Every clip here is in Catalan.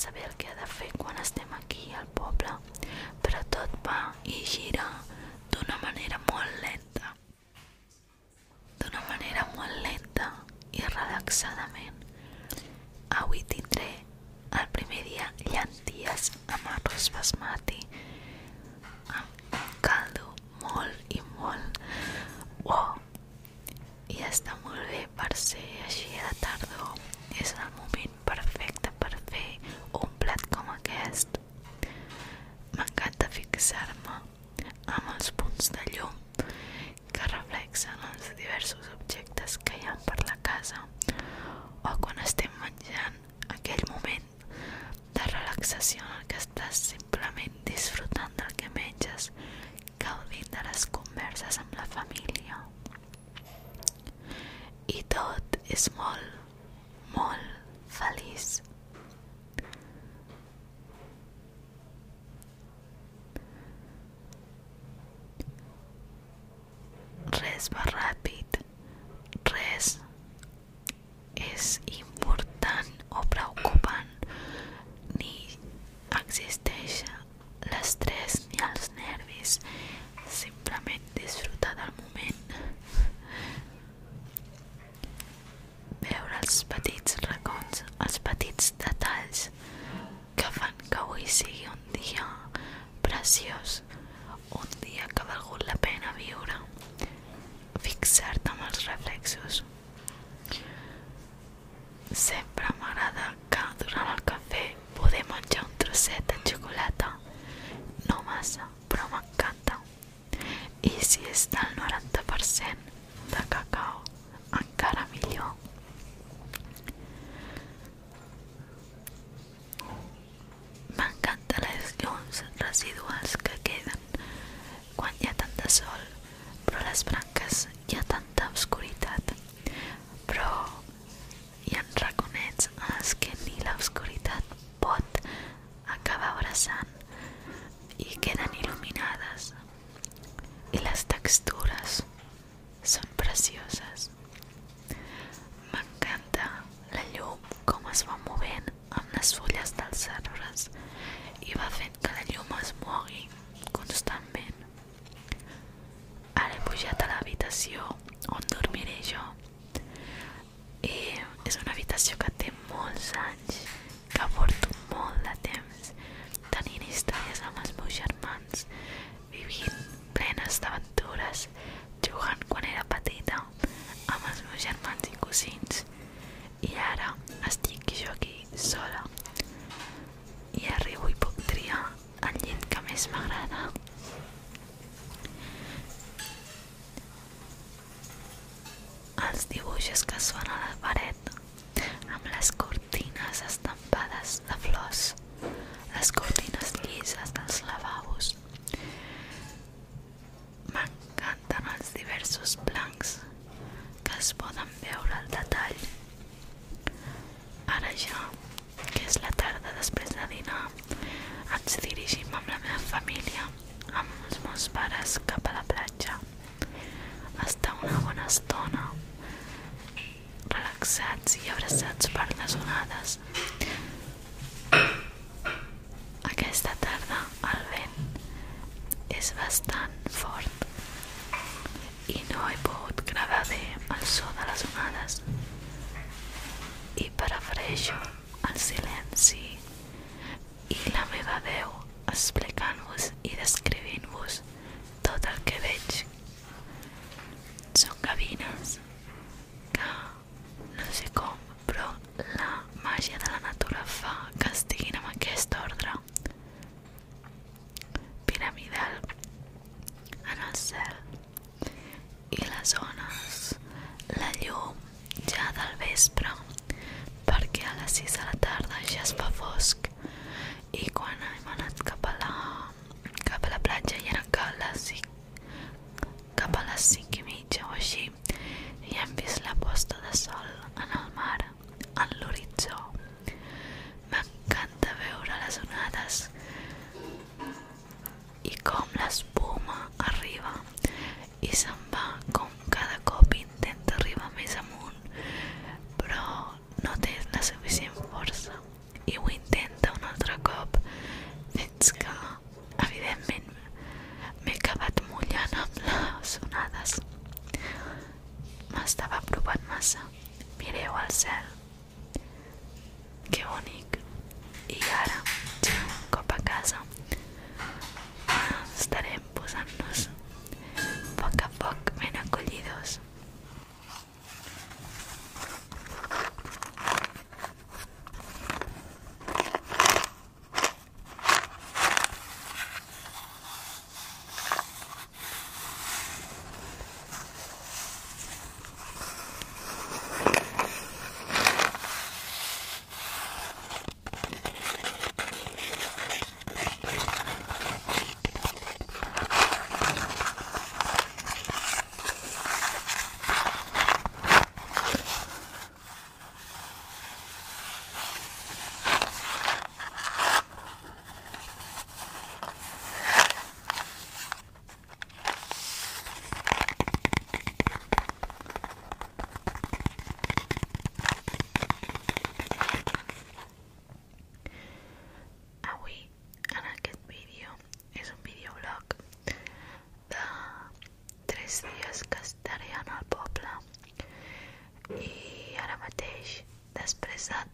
saber el que ha de fer quan estem aquí al poble, però tot va i gira d'una manera molt lenta d'una manera molt lenta i relaxadament. Avui tindré el primer dia llenties amb arròs basmati, amb caldo molt i molt bo. I està molt bé per ser així sensación que estás seva veu explicant-vos i descrivint-vos tot el que veig. Són cabines que no sé com Isa. expresa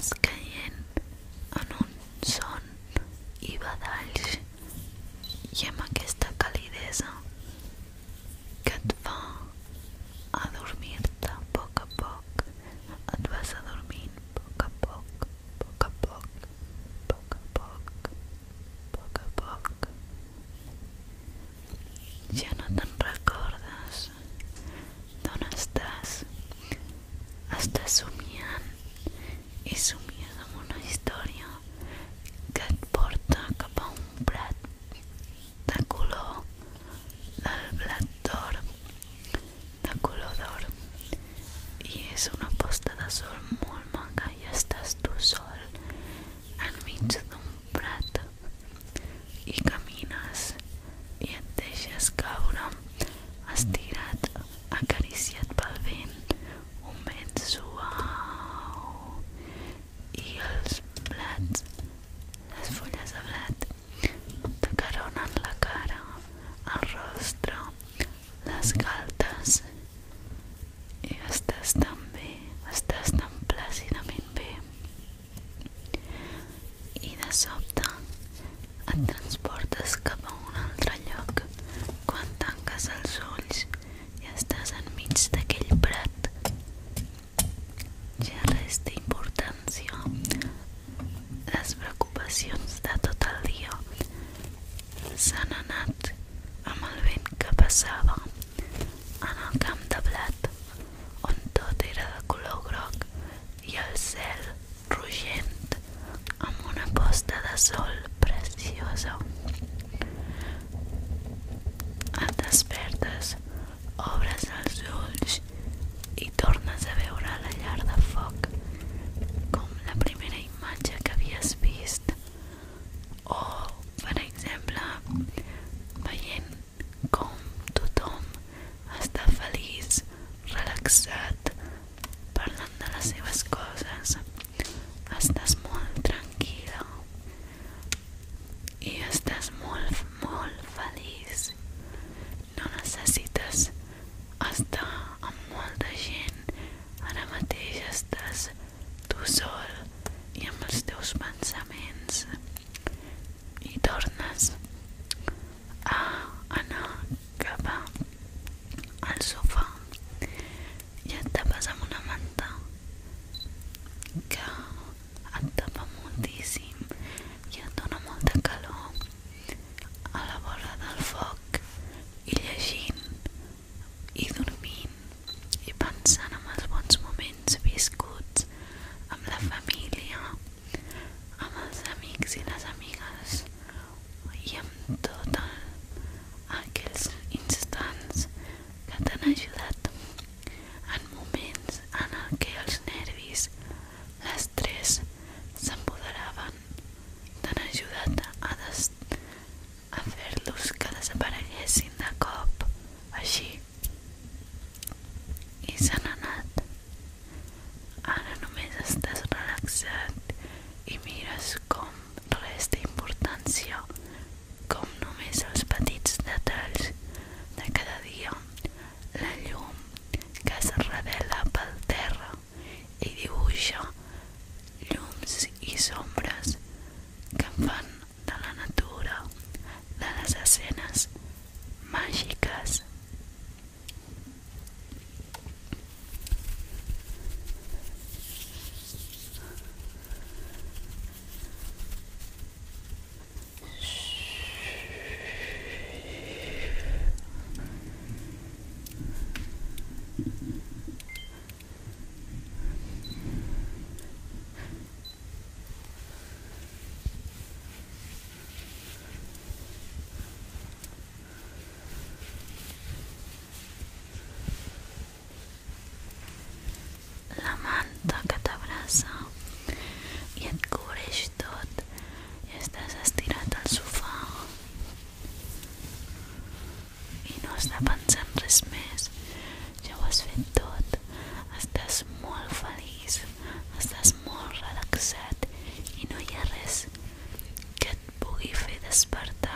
mask. emocionats amb el vent que passava en el camp de blat, on tot era de color groc i el cel rugent. Amb una posta de sol preciosa. Et despertes, obres els ulls Esparta